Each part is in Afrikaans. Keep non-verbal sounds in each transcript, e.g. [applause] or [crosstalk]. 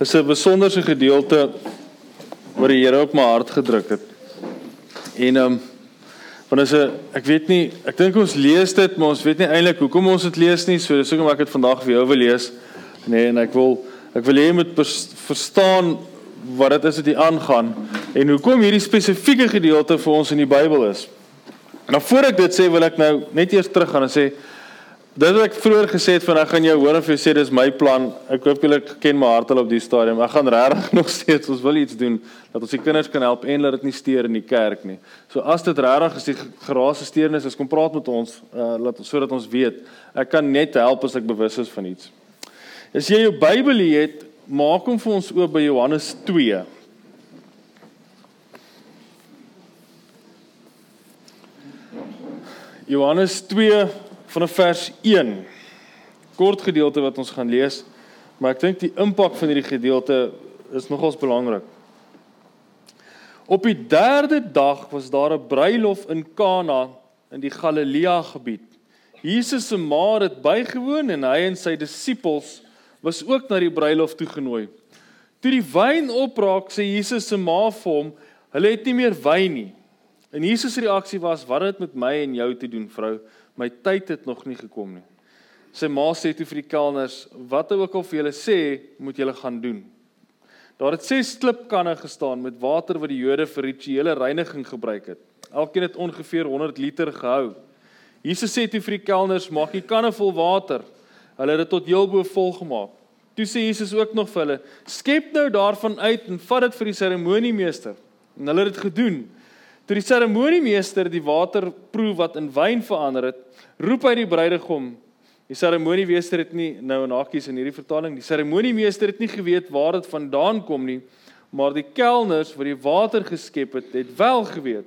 is 'n besonderse gedeelte wat die Here op my hart gedruk het. En ehm um, want as 'n ek weet nie, ek dink ons lees dit, maar ons weet nie eintlik hoekom ons dit lees nie. So dis hoekom ek dit vandag vir jou wil lees. Nee, en ek wil ek wil hê jy moet verstaan wat dit is wat hier aangaan en hoekom hierdie spesifieke gedeelte vir ons in die Bybel is. Nou voor ek dit sê, wil ek nou net eers teruggaan en sê Dit wat ek vroeër gesê het van ek gaan jou hoor en vir jou sê dis my plan. Ek hoop julle ken my hart al op die stadium. Ek gaan regtig [laughs] nog steeds ons wil iets doen dat ons die kinders kan help en laat dit nie steur in die kerk nie. So as dit regtig is die geraas steurnis is kom praat met ons uh laat sodat ons weet. Ek kan net help as ek bewus is van iets. As jy jou Bybel het, maak hom vir ons oop by Johannes 2. Johannes 2 vanaf vers 1. Kort gedeelte wat ons gaan lees, maar ek dink die impak van hierdie gedeelte is nogals belangrik. Op die 3de dag was daar 'n bruilof in Kana in die Galilea gebied. Jesus se ma het bygewoon en hy en sy disippels was ook na die bruilof toegenooi. Toe die wyn opraak, sê Jesus se ma vir hom, "Hulle het nie meer wyn nie." En Jesus se reaksie was, "Wat het dit met my en jou te doen, vrou? My tyd het nog nie gekom nie." Sy ma sê toe vir die kelners, "Wat ook al vir julle sê, moet julle gaan doen." Daar het ses klipkanne gestaan met water wat die Jode vir rituele reiniging gebruik het. Elkeen het ongeveer 100 liter gehou. Jesus sê toe vir die kelners, "Maak die kanne vol water." Hulle het dit tot heelbo vol gemaak. Toe sê Jesus ook nog vir hulle, "Skep nou daarvan uit en vat dit vir die seremoniemeester." En hulle het dit gedoen. Toe die seremoniemeester die water proe wat in wyn verander het, roep hy die bruidegom. Die seremoniemeester het nie nou in hakies in hierdie vertaling, die seremoniemeester het nie geweet waar dit vandaan kom nie, maar die kelners wat die water geskep het, het wel geweet.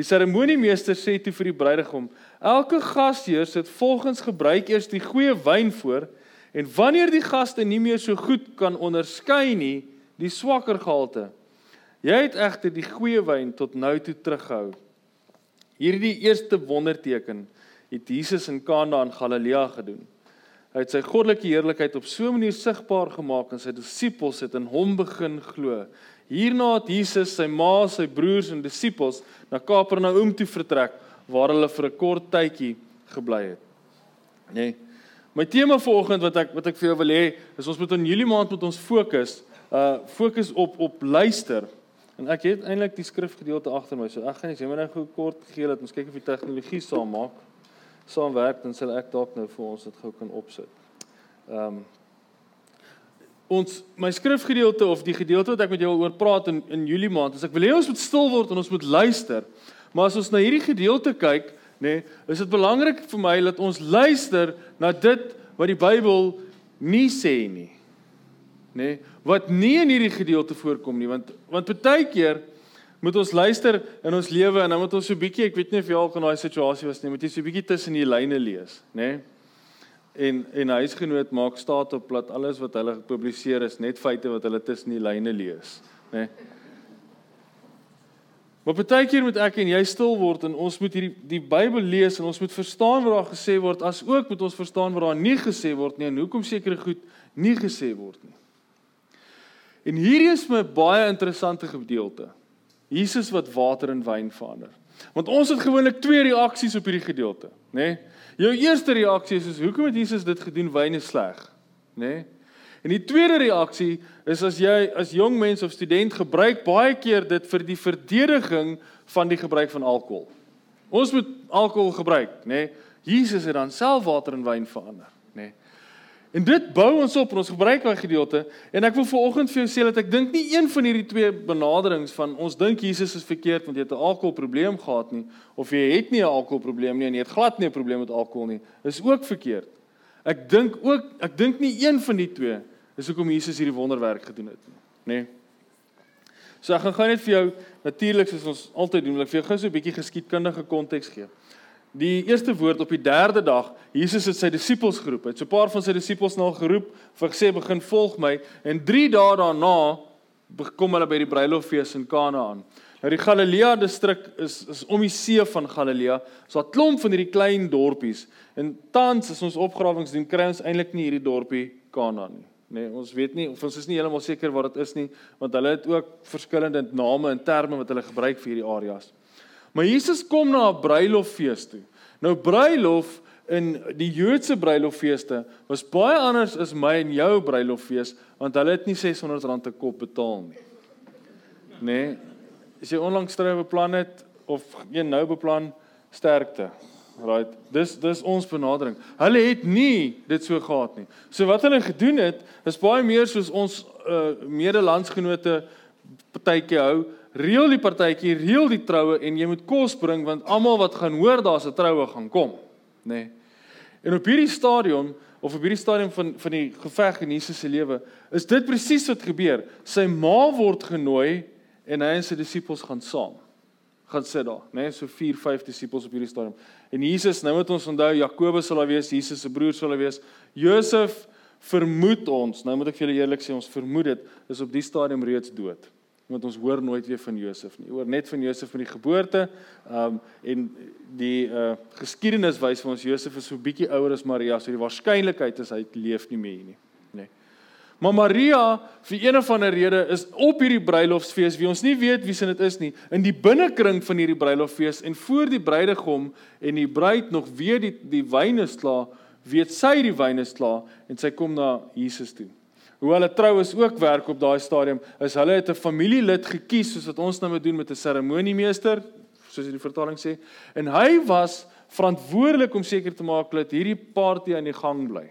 Die seremoniemeester sê toe vir die bruidegom: "Elke gasheer sit volgens gebruik eers die goeie wyn voor en wanneer die gaste nie meer so goed kan onderskei nie, die swakker gehalte." Jy het egter die goeie wyn tot nou toe teruggehou. Hierdie eerste wonderteken het Jesus in Kana in Galilea gedoen. Hy het sy goddelike heerlikheid op so 'n manier sigbaar gemaak en sy disippels het in hom begin glo. Hierna het Jesus sy ma, sy broers en disippels na Kapernaum toe vertrek waar hulle vir 'n kort tydjie gebly het. Nee. My tema vanoggend wat ek wat ek vir jou wil hê, is ons moet in Julie maand met ons fokus, uh fokus op op luister. En ek het eintlik die skrifgedeelte agter my. So ek gaan net sommer net gou kort gee dat ons kyk of die tegnologie saam maak. Saamwerk dan sal ek dalk nou vir ons dit gou kan opsit. Ehm um, ons my skrifgedeelte of die gedeelte wat ek met jou oor praat in in Julie maand, as ek wil hê ons moet stil word en ons moet luister. Maar as ons na hierdie gedeelte kyk, nê, nee, is dit belangrik vir my dat ons luister na dit wat die Bybel nie sê nie nê, nee, wat nie in hierdie gedeelte voorkom nie, want want baie keer moet ons luister in ons lewe en dan moet ons so bietjie, ek weet nie of jy al in daai situasie was nie, moet jy so bietjie tussen die lyne lees, nê? Nee? En en huisgenoot maak staat op plat alles wat hulle gepubliseer is net feite wat hulle tussen die lyne lees, nê? Nee? Maar baie keer moet ek en jy stil word en ons moet hierdie die Bybel lees en ons moet verstaan wat daar gesê word as ook moet ons verstaan wat daar nie gesê word nie en hoekom sekere goed nie gesê word nie. En hierdie is my baie interessante gedeelte. Jesus wat water in wyn verander. Want ons het gewoonlik twee reaksies op hierdie gedeelte, nê? Nee? Jou eerste reaksie is, is hoekom het Jesus dit gedoen? Wyn is sleg, nê? Nee? En die tweede reaksie is as jy as jong mens of student gebruik baie keer dit vir die verdediging van die gebruik van alkohol. Ons moet alkohol gebruik, nê? Nee? Jesus het dan self water in wyn verander? En dit bou ons op en ons gebruik daai gedeelte en ek wil vanoggend vir jou sê dat ek dink nie een van hierdie twee benaderings van ons dink Jesus is verkeerd want jy het 'n alkoholprobleem gehad nie of jy het nie 'n alkoholprobleem nie en jy het glad nie 'n probleem met alkohol nie is ook verkeerd. Ek dink ook ek dink nie een van die twee is hoekom Jesus hierdie wonderwerk gedoen het nie, nê? Nee. So ek gaan gou net vir jou natuurlik soos ons altyd doen, wil ek vir jou gou so 'n bietjie geskiedkundige konteks gee. Die eerste woord op die derde dag, Jesus het sy disippels geroep. Hy het so 'n paar van sy disippels na geroep, vir gesê begin volg my en 3 dae daarna kom hulle by die bruiloffees in Kanaan. Nou die Galilea distrik is is om die see van Galilea. So 'n klomp van hierdie klein dorpies. En tans as ons opgrawings doen, kry ons eintlik nie hierdie dorpie Kanaan nie. Nee, ons weet nie of ons is nie heeltemal seker wat dit is nie, want hulle het ook verskillende name en terme wat hulle gebruik vir hierdie areas. Maar Jesus kom na 'n bruiloffees toe. Nou bruilof in die Joodse bruiloffeeste was baie anders as my en jou bruiloffees, want hulle het nie R600 'n kop betaal nie. Nee. As jy onlangs troue beplan het of een nou beplan, sterkte. Right. Dis dis ons benadering. Hulle het nie dit so gehad nie. So wat hulle gedoen het, is baie meer soos ons uh medelandsgenote partytjie hou. Reël die partytjie, reël die troue en jy moet kos bring want almal wat gaan hoor daar's 'n troue gaan kom, nê. Nee. En op hierdie stadium of op hierdie stadium van van die geveg in Jesus se lewe, is dit presies wat gebeur. Sy ma word genooi en hy en sy disippels gaan saam gaan sit daar, né? Nee, so 4, 5 disippels op hierdie stadium. En Jesus, nou moet ons onthou Jakobus sal daar wees, Jesus se broer sal daar wees. Josef vermoed ons, nou moet ek vir julle eerlik sê, ons vermoed dit is op die stadium reeds dood. Want ons hoor nooit weer van Josef nie. Hoor net van Josef van die geboorte. Um en die uh geskiedenis wys vir ons Josef is so bietjie ouer as Maria, so die waarskynlikheid is hy leef nie meer nie. Maar Maria vir een of ander rede is op hierdie bruilofsfees wie ons nie weet wie se dit is nie in die binnekring van hierdie bruilofsfees en voor die bruidegom en die bruid nog weer die die wyn is klaar weet sy die wyn is klaar en sy kom na Jesus toe. Hoe hulle trou is ook werk op daai stadium is hulle het 'n familielid gekies soos wat ons nou moet doen met 'n seremoniemeester soos die vertaling sê en hy was verantwoordelik om seker te maak dat hierdie party aan die gang bly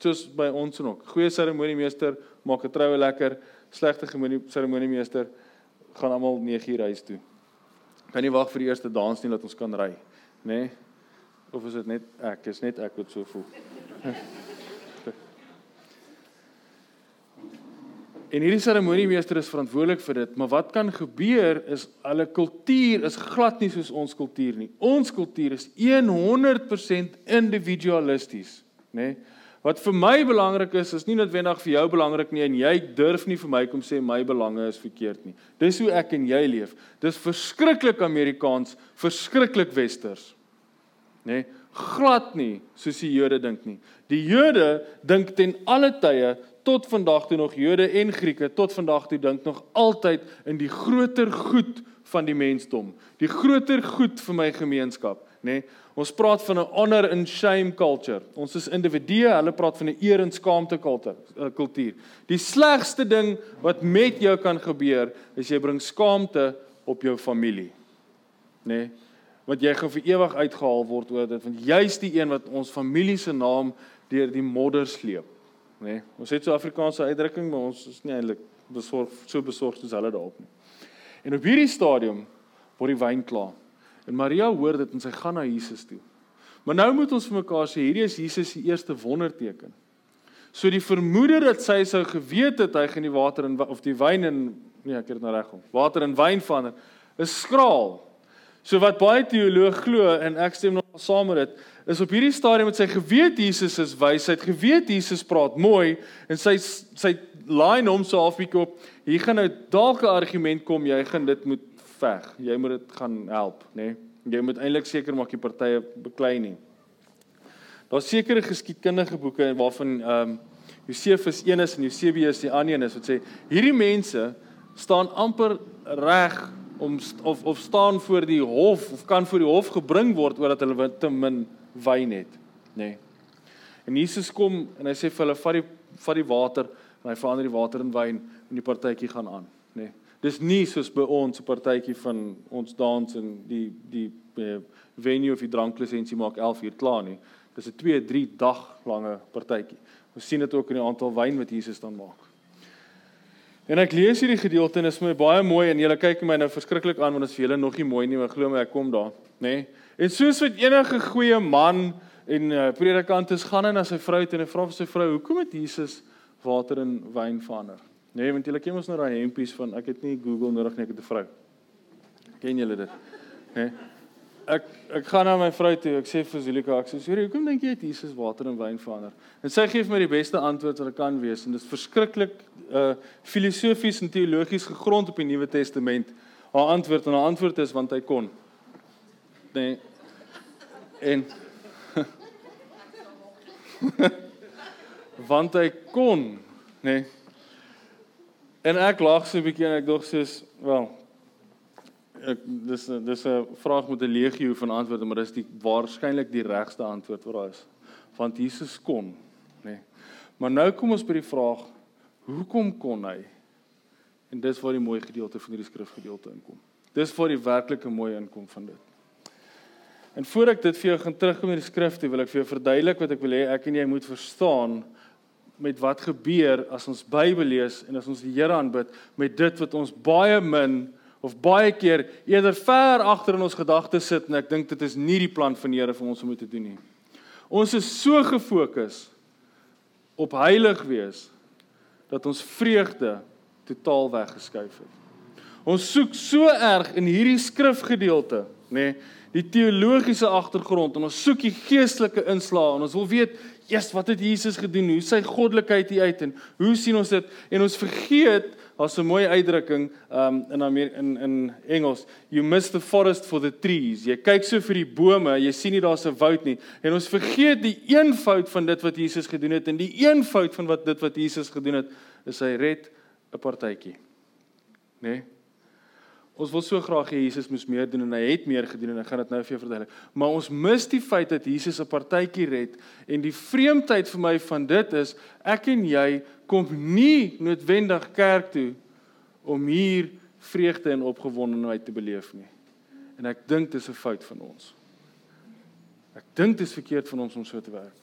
soos by ons en ook. Goeie seremoniemeester maak 'n troue lekker, slegte seremoniemeester gaan almal 9 uur huis toe. Kan nie wag vir die eerste dans nie dat ons kan ry, nê? Nee? Of is dit net ek? Is net ek wat so voel. [laughs] En hierdie seremoniemeester is verantwoordelik vir dit, maar wat kan gebeur is hulle kultuur is glad nie soos ons kultuur nie. Ons kultuur is 100% individualisties, nê? Nee? Wat vir my belangrik is, is nie noodwendig vir jou belangrik nie en jy durf nie vir my kom sê my belange is verkeerd nie. Dis hoe ek en jy leef. Dis verskriklik Amerikaans, verskriklik westers. Nê? Nee, glad nie soos die Jode dink nie. Die Jode dink ten alle tye tot vandag toe nog Jode en Grieke tot vandag toe dink nog altyd in die groter goed van die mensdom, die groter goed vir my gemeenskap, nê? Nee, Ons praat van 'n honor and shame culture. Ons is individue, hulle praat van 'n eer en skaamte eh, kultuur. Die slegste ding wat met jou kan gebeur, is jy bring skaamte op jou familie. Nê? Nee? Want jy gaan vir ewig uitgehaal word oor dit, want jy's die een wat ons familie se naam deur die modder sleep. Nê? Nee? Ons het so Afrikaanse uitdrukking, maar ons is nie eintlik besorg so besorg soos hulle daarop nie. En op hierdie stadium word die wyn klaar. En Maria hoor dit en sy gaan na Jesus toe. Maar nou moet ons vir mekaar sê hierdie is Jesus se eerste wonderteken. So die vermoede dat sy sou geweet het hy gaan die water in of die wyn in nee ek het dit nou reg om. Water in wyn verander is skraal. So wat baie teoloë glo en ek stem nog saam met dit is op hierdie stadium met sy geweet Jesus is wys, hy het geweet Jesus praat mooi en sy sy line hom so halfbietjie op. Hier gaan nou dalk 'n argument kom, jy gaan dit moet veg. Jy moet dit gaan help, nê? Nee? Jy moet eintlik seker maak die partye beklei nie. Daar's sekere geskiedkundige boeke waarvan ehm um, Josefus 1 is en Eusebius die ander een is wat sê hierdie mense staan amper reg om of of staan voor die hof of kan voor die hof gebring word omdat hulle te min wyn het, nê? Nee. En Jesus kom en hy sê vir hulle vat die vat die water en hy verander die water in wyn en die partytjie gaan aan, nê? Nee. Dis nie soos by ons 'n partytjie van ons dans en die die uh, venue of die dranklisensie maak 11 uur klaar nie. Dis 'n 2, 3 dag lange partytjie. Ons sien dit ook in die aantal wyn wat Jesus dan maak. En ek lees hierdie gedeelte en dit is my baie mooi en julle kyk my nou verskriklik aan want dit is vir julle nog nie mooi nie, maar glo my ek kom daar, nê? Nee? En soos wat enige goeie man en uh, predikant is gaan hy na sy vrou toe en hy vra vir sy vrou, "Hoekom het Jesus water in wyn verander?" Nee, want julle ken mos nou daai hempies van ek het nie Google nodig nie, ek het 'n vrou. Ken julle dit? Hè? Nee? Ek ek gaan na my vrou toe. Ek sê vir Zulika, ek sê, "Sorry, hoekom dink jy het Jesus water in wyn verander?" En sy gee vir my die beste antwoord wat ek kan wees en dit is verskriklik uh filosofies en teologies gegrond op die Nuwe Testament. Haar antwoord en haar antwoord is want hy kon. Nee. En [laughs] want hy kon nê. Nee. En ek lag so 'n bietjie en ek dink soos, wel, ek dis dis 'n vraag met 'n legio van antwoorde, maar dis die waarskynlik die regste antwoord wat daar is. Want Jesus kon, nê. Nee. Maar nou kom ons by die vraag, hoekom kon hy? En dis waar die mooi gedeelte van hierdie skrifgedeelte inkom. Dis waar die werklike mooi inkom van dit. En voor ek dit vir jou gaan terugkom in die skrifte, wil ek vir jou verduidelik wat ek wil hê ek en jy moet verstaan met wat gebeur as ons Bybel lees en as ons die Here aanbid met dit wat ons baie min of baie keer eerder ver agter in ons gedagtes sit en ek dink dit is nie die plan van die Here vir ons om te doen nie. Ons is so gefokus op heilig wees dat ons vreugde totaal weggeskuif het. Ons soek so erg in hierdie skrifgedeelte, nê, nee, die teologiese agtergrond en ons soek die geestelike inslae en ons wil weet, "Jesus, wat het Jesus gedoen? Hoe sy goddelikheid hier uit en hoe sien ons dit?" En ons vergeet Daar's 'n mooi uitdrukking um in Amer in in Engels, you miss the forest for the trees. Jy kyk so vir die bome, jy sien nie daar's 'n woud nie. En ons vergeet die eenvoud van dit wat Jesus gedoen het en die eenvoud van wat dit wat Jesus gedoen het, is hy red 'n partytjie. Né? Nee? Ons wil so graag hê Jesus moes meer doen en hy het meer gedoen en ek gaan dit nou vir jou verduidelik. Maar ons mis die feit dat Jesus 'n partytjie red en die vreemdheid vir my van dit is ek en jy kom nie noodwendig kerk toe om hier vreugde en opgewondenheid te beleef nie. En ek dink dis 'n fout van ons. Ek dink dit is verkeerd van ons om so te werk.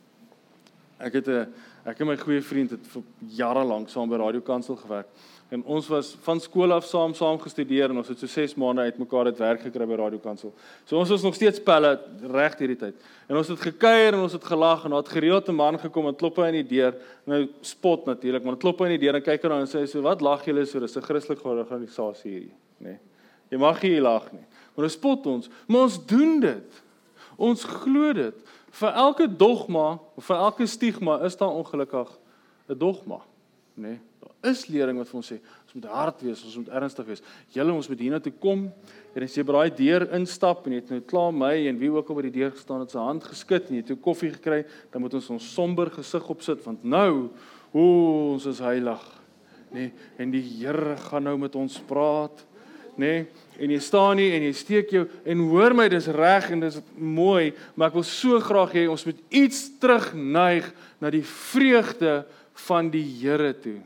Ek het 'n ek en my goeie vriend het vir jare lank saam by Radio Kansel gewerk. En ons was van skool af saam saam gestudeer en ons het so 6 maande uitmekaar dit werk gekry by Radio Kansel. So ons was nog steeds pelle reg hierdie tyd. En ons het gekuier en ons het gelag en daar het gereeld 'n man gekom en klop aan die deur. Nou spot natuurlik, maar klop aan die deur en kyk aan en sê so wat lag julle so? Dis 'n Christelike organisasie hierdie, nê. Nee. Jy mag nie lag nie. Maar ons spot ons, maar ons doen dit. Ons glo dit. Vir elke dogma vir elke stigma is daar ongelukkig 'n dogma, nê. Nee is lering wat vir ons sê ons moet hard wees, ons moet ernstig wees. Julle ons moet hiernatoe kom en as jy by daai deur instap en jy het nou klaar my en wie ook al by die deur gestaan het, sy hand geskud en jy het toe koffie gekry, dan moet ons ons somber gesig opsit want nou o ons is heilig. Nê? Nee, en die Here gaan nou met ons praat. Nê? Nee, en jy staan nie en jy steek jou en hoor my dis reg en dis mooi, maar ek wil so graag hê ons moet iets terugneig na die vreugde van die Here toe.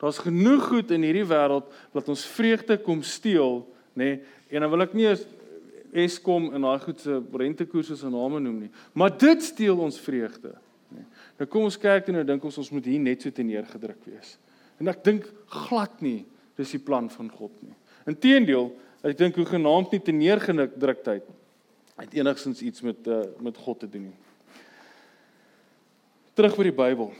Daar's genoeg goed in hierdie wêreld wat ons vreugde kom steel, nê? Nee, en dan wil ek nie Eskom en daai goed se rentekoerse se name noem nie, maar dit steel ons vreugde, nê. Nee. Nou kom ons kyk en nou dink ons ons moet hier net so teneergedruk wees. En ek dink glad nie dis die plan van God nie. Inteendeel, ek dink hoe genaamd nie teneergedruktheid het enigstens iets met uh, met God te doen nie. Terug by die Bybel.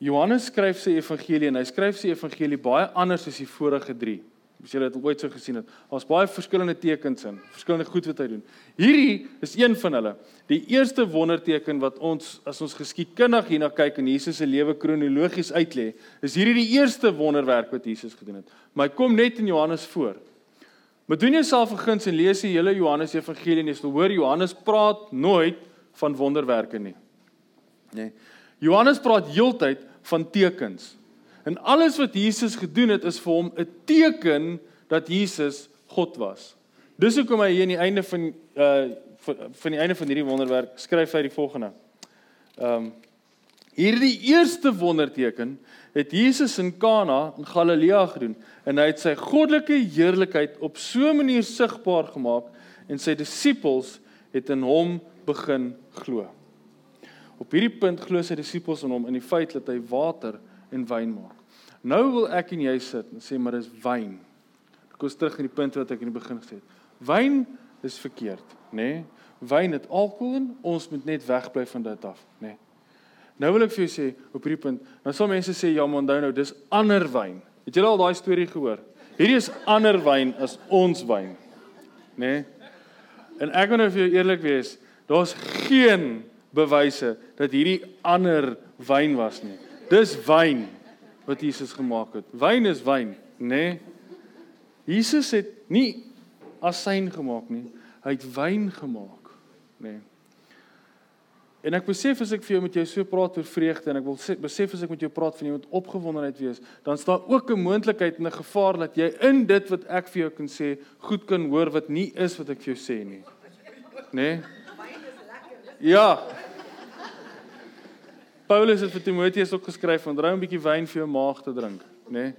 Johannes skryf sy evangelie en hy skryf sy evangelie baie anders as die vorige 3. As jy dit ooit so gesien het, daar's baie verskillende tekens in, verskillende goed wat hy doen. Hierdie is een van hulle. Die eerste wonderteken wat ons as ons geskiedkundig hierna kyk en Jesus se lewe kronologies uitlê, is hierdie die eerste wonderwerk wat Jesus gedoen het. Maar hy kom net in Johannes voor. Maar doen jouself 'n guns en lees die hele Johannes evangelie en jy sal hoor Johannes praat nooit van wonderwerke nie. Nee. Johannes praat heeltyd van tekens. En alles wat Jesus gedoen het is vir hom 'n teken dat Jesus God was. Dis hoekom hy hier aan die einde van uh van die einde van hierdie wonderwerk skryf hy die volgende. Ehm um, hierdie eerste wonderteken het Jesus in Kana in Galilea gedoen en hy het sy goddelike heerlikheid op so 'n manier sigbaar gemaak en sy disippels het in hom begin glo. Op hierdie punt glo sy disippels in hom in die feit dat hy water en wyn maak. Nou wil ek en jy sit en sê maar dis wyn. Ek kom terug in die punt wat ek in die begin gesê het. Wyn is verkeerd, nê? Nee? Wyn het alkohol in, ons moet net wegbly van dit af, nê? Nee? Nou wil ek vir jou sê op hierdie punt, nou sal mense sê ja, maar onthou nou, dis ander wyn. Het julle al daai storie gehoor? Hierdie is ander wyn as ons wyn. Nê? Nee? En ek wil nou vir jou eerlik wees, daar's geen bewyse dat hierdie ander wyn was nie. Dis wyn wat Jesus gemaak het. Wyn is wyn, nê? Nee. Jesus het nie asyn gemaak nie. Hy het wyn gemaak, nê? Nee. En ek besef as ek vir jou met jou so praat oor vreugde en ek wil sê, besef as ek met jou praat van jy moet opgewondenheid wees, dan is daar ook 'n moontlikheid en 'n gevaar dat jy in dit wat ek vir jou kan sê, goed kan hoor wat nie is wat ek vir jou sê nie. Né? Nee? Ja. Paulus het vir Timoteus ook geskryf van dry 'n bietjie wyn vir jou maag te drink, né? Nee?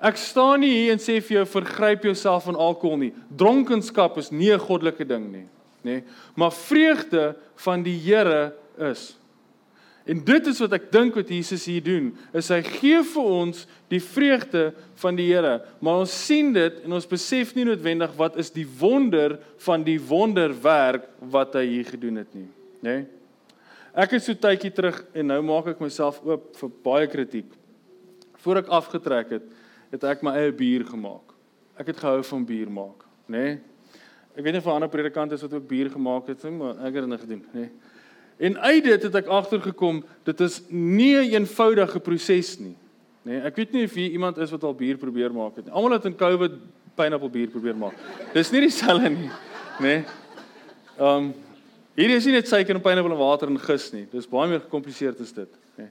Ek staan nie hier en sê vir jou vergryp jouself aan alkohol nie. Dronkenskap is nie 'n goddelike ding nie, né? Nee? Maar vreugde van die Here is. En dit is wat ek dink wat Jesus hier doen, is hy gee vir ons die vreugde van die Here, maar ons sien dit en ons besef nie noodwendig wat is die wonder van die wonderwerk wat hy hier gedoen het nie, né? Nee? Ek is so tydjie terug en nou maak ek myself oop vir baie kritiek. Voor ek afgetrek het, het ek my eie bier gemaak. Ek het gehou van bier maak, né? Nee? Ek weet nie of ander predikante wat ook bier gemaak het nie, maar ek het dit gedoen, né? Nee? En uit dit het ek agtergekom dit is nie 'n eenvoudige proses nie. Nee, ek weet nie of hier iemand is wat al bier probeer maak het nie. Almal het in COVID pineapple bier probeer maak. Dis nie dieselfde nie, nê? Nee. Um hier is nie net suiker en pineapple en water en gis nie. Dis baie meer gekompliseerd as dit, nê.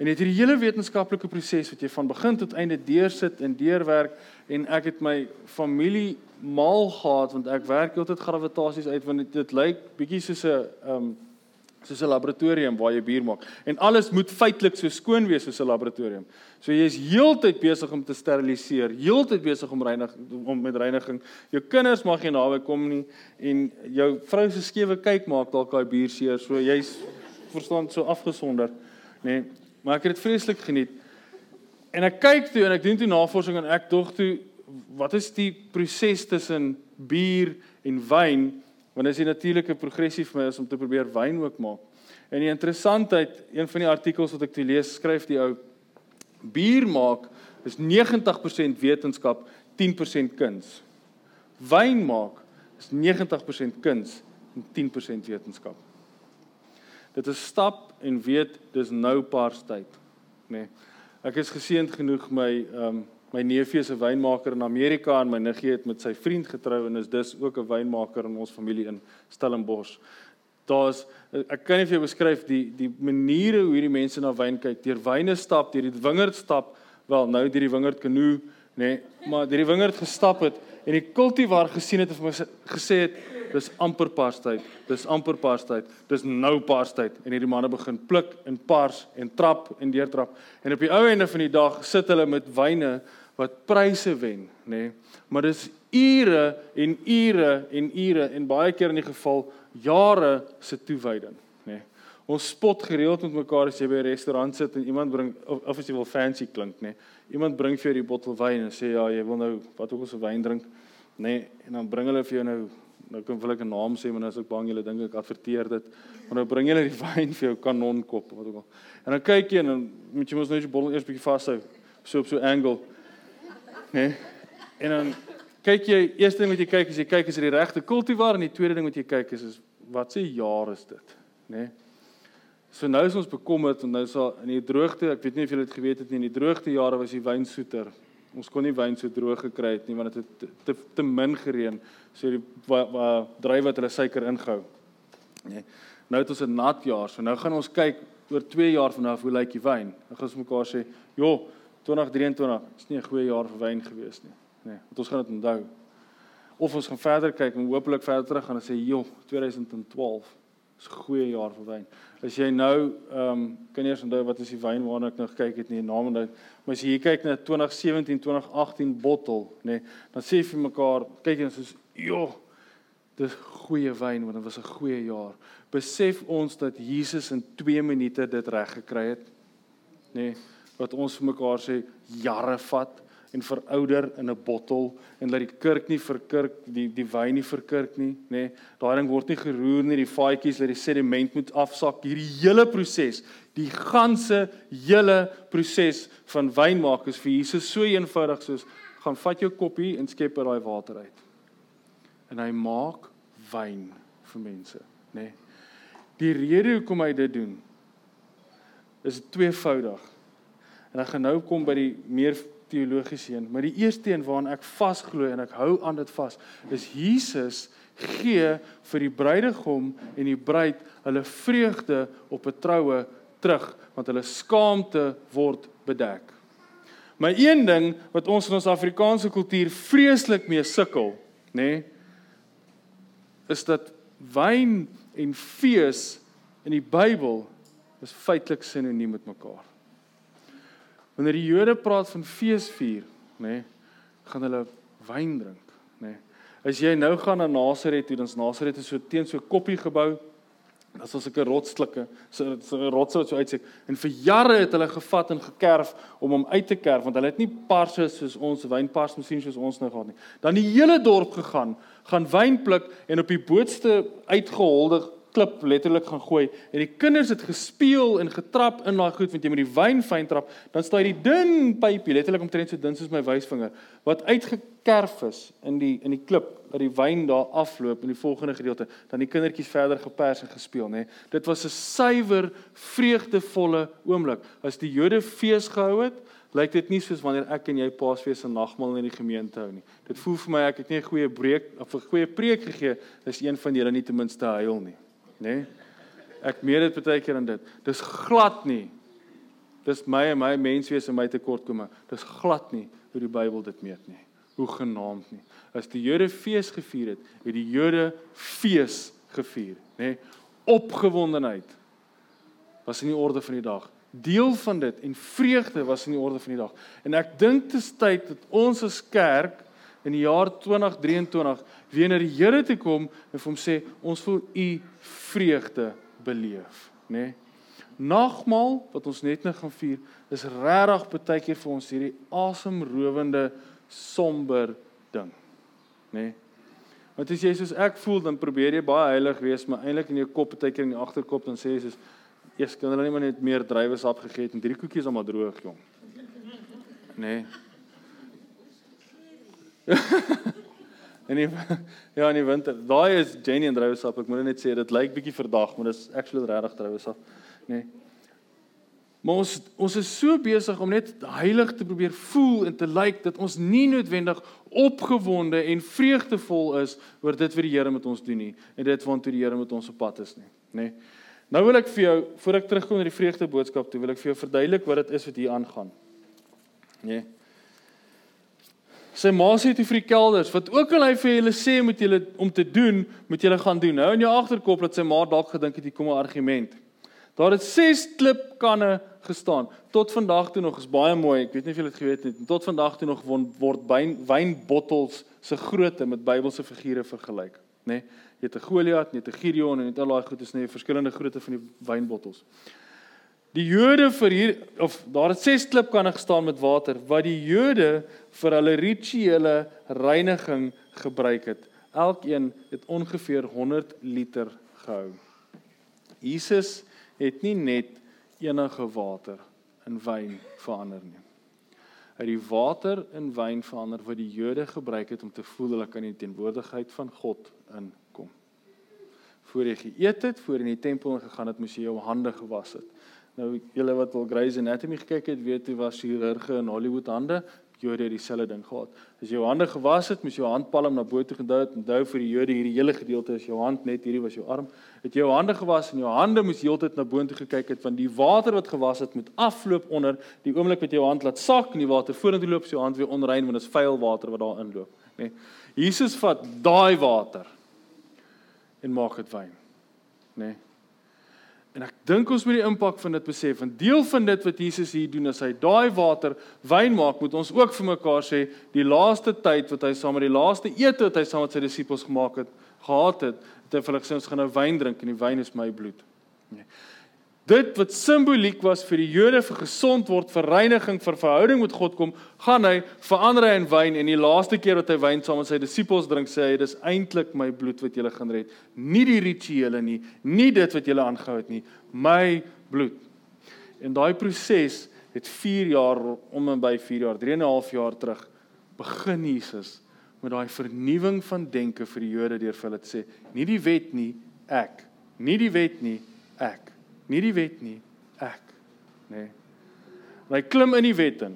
En dit hierdie hele wetenskaplike proses wat jy van begin tot einde deursit en deurwerk en ek het my familie mal gehad want ek werk altyd gravitasies uit want dit, dit lyk bietjie soos 'n um soos 'n laboratorium waar jy bier maak. En alles moet feitelik so skoon wees soos 'n laboratorium. So jy is heeltyd besig om te steriliseer, heeltyd besig om reinig om met reiniging. Jou kinders mag nie naby kom nie en jou vrou se skewe kyk maak dalk daai bier seer. So jy's verstaan so afgesonder, nê. Nee, maar ek het dit vreeslik geniet. En ek kyk toe en ek doen toe navorsing en ek dog toe wat is die proses tussen bier en wyn? Want dit is 'n natuurlike progressie vir my is om te probeer wyn ook maak. En die interessantheid, een van die artikels wat ek toe lees, skryf die ou bier maak is 90% wetenskap, 10% kuns. Wyn maak is 90% kuns en 10% wetenskap. Dit is stap en weet dis nou paars tyd, nê. Nee. Ek is geseënd genoeg my ehm um, my neefie is 'n wynmaker in Amerika en my niggie het met sy vriend getrou en is dus ook 'n wynmaker in ons familie in Stellenbosch. Daar's ek kan nie vir jou beskryf die die maniere hoe hierdie mense na wyn kyk. Deur wyne stap, deur die wingerd stap, wel nou deur die wingerd kanoe, nê, nee, maar deur die wingerd gestap het en die kultivar gesien het en vir my gesê het dis amper parstyd. Dis amper parstyd. Dis nou parstyd en hierdie manne begin pluk en pars en trap en deurtrap. En op die ou einde van die dag sit hulle met wyne wat pryse wen, nê? Nee. Maar dis ure en ure en ure en baie keer in die geval jare se toewyding, nê? Nee. Ons spot gereeld met mekaar as jy by 'n restaurant sit en iemand bring of, of as jy wil fancy klink, nê? Nee. Iemand bring vir jou die bottel wyn en sê ja, jy wil nou wat ook al se wyn drink, nê? Nee. En dan bring hulle vir jou nou nou kan wil ek 'n naam sê, maar nou is ek bang julle dink ek adverteer dit. Maar nou bring hulle die [laughs] wyn vir jou kanonkop wat ook al. En dan kyk jy en dan moet jy mos net die bottel eers bietjie vashou so op so 'n angle nê? En dan kyk jy, eerste ding wat jy kyk is jy kyk is dit die regte kultivar en die tweede ding wat jy kyk is is wat se jaar is dit, nê? So nou is ons bekommerd en nou is daar in die droogte, ek weet nie of julle dit geweet het nie, in die droogte jare was die wyn soeter. Ons kon nie wyn so droog gekry het nie want dit het te, te, te min gereën. So die drywe wat hulle suiker ingehou. Nee. Nou het ons 'n nat jaar. So nou gaan ons kyk oor 2 jaar van nou hoe lyk die wyn. Dan gaan ons mekaar sê, "Joh, 2023 is nie 'n goeie jaar vir wyn gewees nie. Nee, want ons gaan dit onthou. Of ons gaan verder kyk en hopelik verder terug gaan en sê, "Joh, 2012 is 'n goeie jaar vir wyn." As jy nou ehm um, kan eers onthou wat is die wyn waarna ek nou gekyk het nie, naam onthou. Maar as jy hier kyk na 2017, 2018 bottel, nê, nee, dan sê jy vir mekaar, kyk en sê, "Joh, dis goeie wyn want dit was 'n goeie jaar." Besef ons dat Jesus in 2 minute dit reg gekry het. Nê? Nee, wat ons vir mekaar sê jare vat en verouder in 'n bottel en laat die kurk nie verkurk die die wyn nie verkurk nie nê. Nee, daai ding word nie geroer nie die vaatjies laat die sediment moet afsak. Hierdie hele proses die ganse hele proses van wyn maak is vir Jesus so eenvoudig soos gaan vat jou koppie en skep er daai water uit. En hy maak wyn vir mense nê. Nee. die rede hoekom hy dit doen is tweevoudig En ek gaan nou kom by die meer teologiese een, maar die eerste een waaraan ek vasglo en ek hou aan dit vas, is Jesus gee vir die bruidegom en die bruid hulle vreugde op 'n troue terug want hulle skaamte word bedek. Maar een ding wat ons in ons Afrikaanse kultuur vreeslik mee sukkel, nê, nee, is dat wyn en fees in die Bybel is feitelik sinoniem met mekaar. Wanneer die Jode praat van feesvier, nê, nee, gaan hulle wyn drink, nê. Nee. As jy nou gaan na Nasaret toe, dan's Nasaret so teen so 'n koppie gebou. Dit was 'n rotsstukke, so 'n rots wat so uitsien. En vir jare het hulle gevat en gekerf om hom uit te kerf want hulle het nie parse soos ons wynpars masjien soos ons nou gehad nie. Dan die hele dorp gegaan, gaan wyn pluk en op die bootste uitgeholde klip letterlik gaan gooi en die kinders het gespeel en getrap in daai goed want jy met die wyn fyn trap. Dan staan die dun pypie letterlik omtrent so dun soos my wysvinger wat uitgekerf is in die in die klip dat die wyn daar afloop in die volgende gedeelte. Dan die kindertjies verder gepers en gespeel nê dit was 'n suiwer vreugdevolle oomblik. As die Jode fees gehou het lyk dit nie soos wanneer ek en jy Paasfees en nagmaal in die gemeente hou nie. Dit voel vir my ek het nie 'n goeie breek of 'n goeie preek gegee is een van julle nie ten minste huil nie nê? Nee? Ek meen dit baie keer aan dit. Dis glad nie. Dis my en my menswees en my tekortkomme. Dis glad nie hoe die Bybel dit meet nie. Hoe genaamd nie. As die Jode fees gevier het, het die Jode fees gevier, nê? Nee? Opgewondenheid was in die orde van die dag. Deel van dit en vreugde was in die orde van die dag. En ek dink is tyd dat ons as kerk in die jaar 2023 weer na die Here toe kom en vir hom sê ons wil u vreugde beleef, nê? Nee? Nagmaal wat ons net nou gaan vier, is regtig baie keer vir ons hierdie asemrowende somber ding, nê? Nee? Want as jy soos ek voel, dan probeer jy baie heilig wees, maar eintlik in jou kop baie keer in die agterkop dan sê jy soos eers kan hulle nie maar net meer druiwesap gegee het en drie koekies almal droog, jong. Nê? Nee? [laughs] en die, ja, in die winter. Daai is Jenny en druiwesap. Ek moet net sê dit lyk bietjie verdag, maar dis actually regtig druiwesap, nê. Nee. Maar ons ons is so besig om net heilig te probeer voel en te lyk like, dat ons nie noodwendig opgewonde en vreugdevol is oor dit wat die Here met ons doen nie en dit waantoe die Here met ons op pad is nie, nê. Nee. Nou wil ek vir jou voor ek terugkom na die vreugde boodskap toe, wil ek vir jou verduidelik wat dit is wat hier aangaan. Nê. Nee. Sy ma sê toe vir die kelders, wat ook al hy vir hulle sê moet julle om te doen, moet julle gaan doen. Nou in jou agterkop dat sy ma dalk gedink het hier kom 'n argument. Daar het 6 klipkanne gestaan. Tot vandag toe nog is baie mooi. Ek weet nie of julle dit geweet het nie. Tot vandag toe nog word wyn wynbottels se grootte met Bybelse figure vergelyk, nê? Nee, jy het 'n Goliat, jy het 'n Gideon en jy het al daai goed is net verskillende grootte van die wynbottels. Die Jode vir hier of daar het ses klipkanne gestaan met water wat die Jode vir hulle rituele reiniging gebruik het. Elkeen het ongeveer 100 liter gehou. Jesus het nie net enige water in wyn verander nie. Hy het die water in wyn verander wat die Jode gebruik het om te voel hulle kan in die teenwoordigheid van God inkom. Voor jy geëet het, voor jy in die tempel ingegaan het, moes jy jou hande gewas het. Nou julle wat al Grey's Anatomy gekyk het, weet jy was chirurge in Hollywood hande, Jode het dieselfde ding gehad. As jy jou hande gewas het, moes jou handpalm na bo toe gedou het. Onthou vir die Jode hierdie hele gedeelte is jou hand net hierdie was jou arm. Het jy jou hande gewas en jou hande moes heeltyd na bo toe gekyk het want die water wat gewas het moet afloop onder die oomblik wat jy jou hand laat sak in die water vorentoe loop, sy hand weer onrein want dit is vuil water wat daar inloop, nê. Nee. Jesus vat daai water en maak dit wyn, nê. Nee. En ek dink ons moet die impak van dit besef. 'n Deel van dit wat Jesus hier doen is hy daai water wyn maak, moet ons ook vir mekaar sê, die laaste tyd wat hy saam met die laaste ete wat hy saam met sy disippels gemaak het, gehad het, het hy vir hulle gesê ons gaan nou wyn drink en die wyn is my bloed. Nee. Dit wat simboliek was vir die Jode vir gesond word, vir reiniging, vir verhouding met God kom, gaan hy verander in wyn en die laaste keer wat hy wyn saam met sy disippels drink, sê hy dis eintlik my bloed wat julle gaan red. Nie die rituele nie, nie dit wat julle aangehou het nie, my bloed. En daai proses het 4 jaar om en by 4 jaar, 3 en 'n half jaar terug begin Jesus met daai vernuwing van denke vir die Jode deur vir hulle te sê, nie die wet nie, ek. Nie die wet nie, ek nie die wet nie, ek, nê. Nee. Hy klim in die wet in.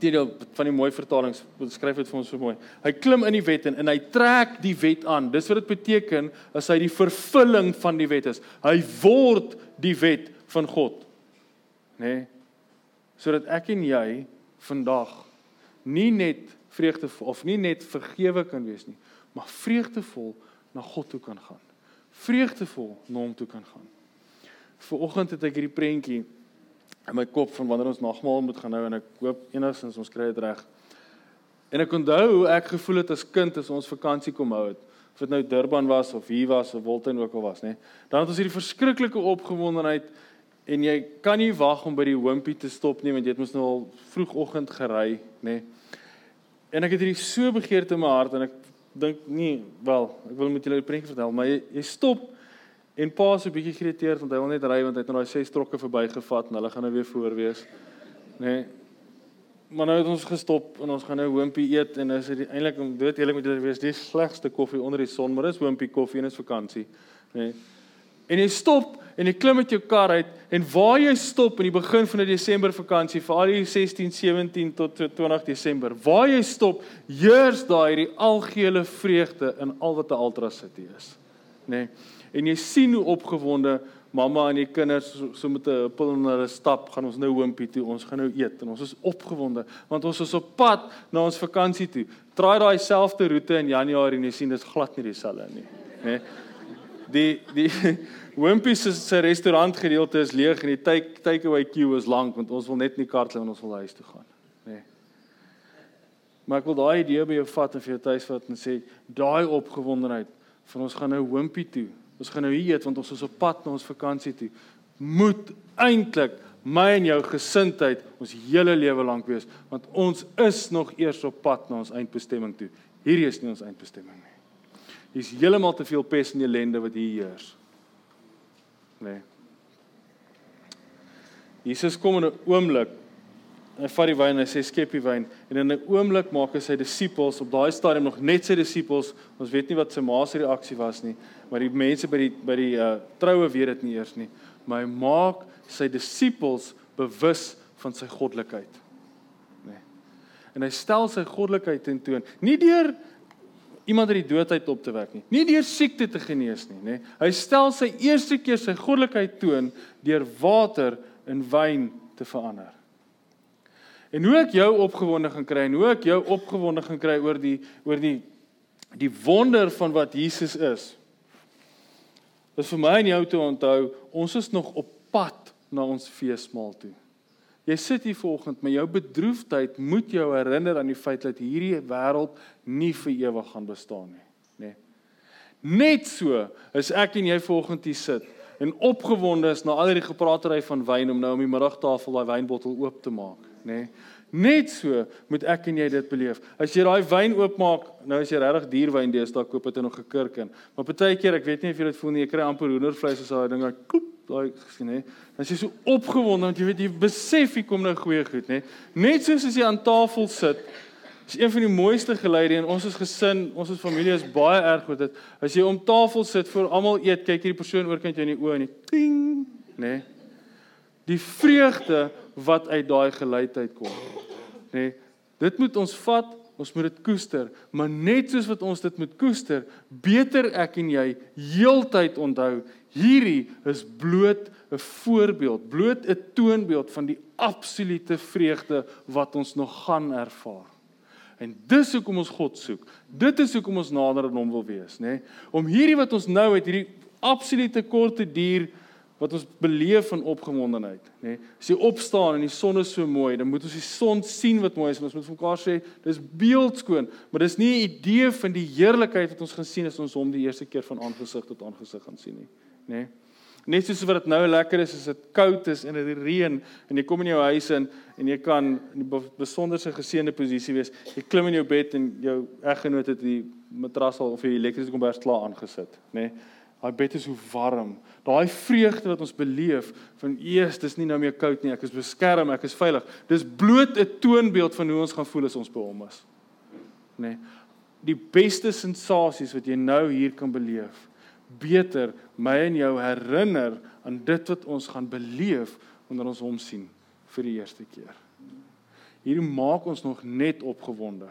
Teendeel van die mooi vertalings beskryf dit vir ons so mooi. Hy klim in die wet in en hy trek die wet aan. Dis wat dit beteken as hy die vervulling van die wet is. Hy word die wet van God. Nê? Nee? Sodat ek en jy vandag nie net vreugdevol of nie net vergewe kan wees nie, maar vreugdevol na God toe kan gaan. Vreugdevol na hom toe kan gaan. Vooroggend het ek hierdie prentjie in my kop van wanneer ons nagmaal moet gaan hou en ek hoop enigstens ons kry dit reg. En ek onthou hoe ek gevoel het as kind as ons vakansie kom hou het. Of dit nou Durban was of hier was of Wolten ook al was, nê. Dan het ons hierdie verskriklike opgewondenheid en jy kan nie wag om by die Wimpy te stop nie want jy het mos nou al vroegoggend gery, nê. En ek het hierdie so begeerte in my hart en ek dink nie, wel, ek wil met julle 'n prentjie vertel, maar jy, jy stop en pa is 'n bietjie geïrriteerd want hy wil net ry want hy het nou daai ses trokke verbygevat en hulle gaan nou weer voor wees. Nê. Nee. Maar nou het ons gestop en ons gaan nou Wimpy eet en is dit eintlik om dood met julle wees, die slegste koffie onder die son, maar dis Wimpy koffie en is vakansie. Nê. Nee. En jy stop en jy klim met jou kar uit en waar jy stop in die begin van 'n Desember vakansie vir al die 16, 17 tot 20 Desember, waar jy stop, heers daai hierdie algehele vreugde in al wat 'n Ultra City is. Nê. Nee. En jy sien hoe opgewonde mamma en die kinders so, met 'n appel in hulle stap, gaan ons nou hoompie toe, ons gaan nou eet en ons is opgewonde want ons is op pad na ons vakansie toe. Draai daai selfde roete in Januarie en jy sien dit is glad nie dieselfde nie, nê. Nee die die [laughs] Wimpy se se restaurant gedeelte is leeg en die take takeaway queue is lank want ons wil net nie kar klim en ons wil huis toe gaan nê. Nee. Maar ek wil daai idee by jou vat en vir jou tuis vat en sê daai opgewondenheid van ons gaan nou Wimpy toe. Ons gaan nou hier eet want ons is op pad na ons vakansie toe. Moet eintlik my en jou gesindheid ons hele lewe lank wees want ons is nog eers op pad na ons eindbestemming toe. Hierdie is nie ons eindbestemming nie. Hier's heeltemal te veel pes en ellende wat hier heers. Nee. Jesus kom in 'n oomblik en hy vat die wyn en hy sê skep die wyn en in 'n oomblik maak hy sy disippels op daai stadium nog net sy disippels. Ons weet nie wat sy ma se reaksie was nie, maar die mense by die by die uh troue weet dit nie eers nie, maar hy maak sy disippels bewus van sy goddelikheid. Nee. En hy stel sy goddelikheid tentoon, nie deur iemand uit die doodheid op te wek nie. Nie deur siekte te genees nie, nê. Hy stel sy eerste keer sy goddelikheid toon deur water in wyn te verander. En hoe ek jou opgewonde gaan kry en hoe ek jou opgewonde gaan kry oor die oor die die wonder van wat Jesus is. Dis vir my en jou te onthou, ons is nog op pad na ons feesmaal toe. Jy sit hier vanoggend met jou bedroefdheid, moet jou herinner aan die feit dat hierdie wêreld nie vir ewig gaan bestaan nie, nê. Nee. Net so is ek en jy vanoggend hier sit en opgewonde is na al hierdie gepraatery van wyn om nou om die middagtafel daai wynbottel oop te maak, nê. Nee. Net so moet ek en jy dit beleef. As jy daai wyn oopmaak, nou as jy regtig dierwyn deesdae koop het en nog gekurk in. Maar baie keer, ek weet nie of jy dit voel nie, jy kry amper hoendervleis as daai ding, koop daai gesien hè. Dan is jy so opgewonde want jy weet jy besef hier kom nou goeie goed, nê. Net soos as jy aan tafel sit, is een van die mooiste geluide en ons as gesin, ons as familie is baie erg met dit. As jy om tafel sit voor almal eet, kyk hierdie persoon oorkant jou in die oë en die ting, nê. Die vreugde wat uit daai geluid uitkom. Nê. Dit moet ons vat Ons moet dit koester, maar net soos wat ons dit moet koester, beter ek en jy heeltyd onthou, hierdie is bloot 'n voorbeeld, bloot 'n toonbeeld van die absolute vreugde wat ons nog gaan ervaar. En dis hoekom ons God soek. Dit is hoekom ons nader aan hom wil wees, nê? Nee? Om hierdie wat ons nou het, hierdie absolute korte duur wat ons beleef van opgewondenheid, nê. Nee, as jy opstaan en die son is so mooi, dan moet ons die son sien wat mooi is en ons moet vir mekaar sê dis beeldskoon, maar dis nie 'n idee van die heerlikheid wat ons gaan sien as ons hom die eerste keer van aangesig tot aangesig gaan sien nie, nê. Nee. Net soos wat dit nou lekker is as dit koud is en dit reën en jy kom in jou huis in en jy kan in 'n besonderse geseënde posisie wees. Jy klim in jou bed en jou eggenoot het die matras al of die elektriese kombers klaar aangesit, nê. Nee. Daai bed is so warm. Daai vreugde wat ons beleef van eers dis nie nou meer koud nie, ek is beskerm, ek is veilig. Dis bloot 'n toonbeeld van hoe ons gaan voel as ons by hom is. Nê. Nee, die beste sensasies wat jy nou hier kan beleef, beter my en jou herinner aan dit wat ons gaan beleef wanneer ons hom sien vir die eerste keer. Hierdie maak ons nog net opgewonde.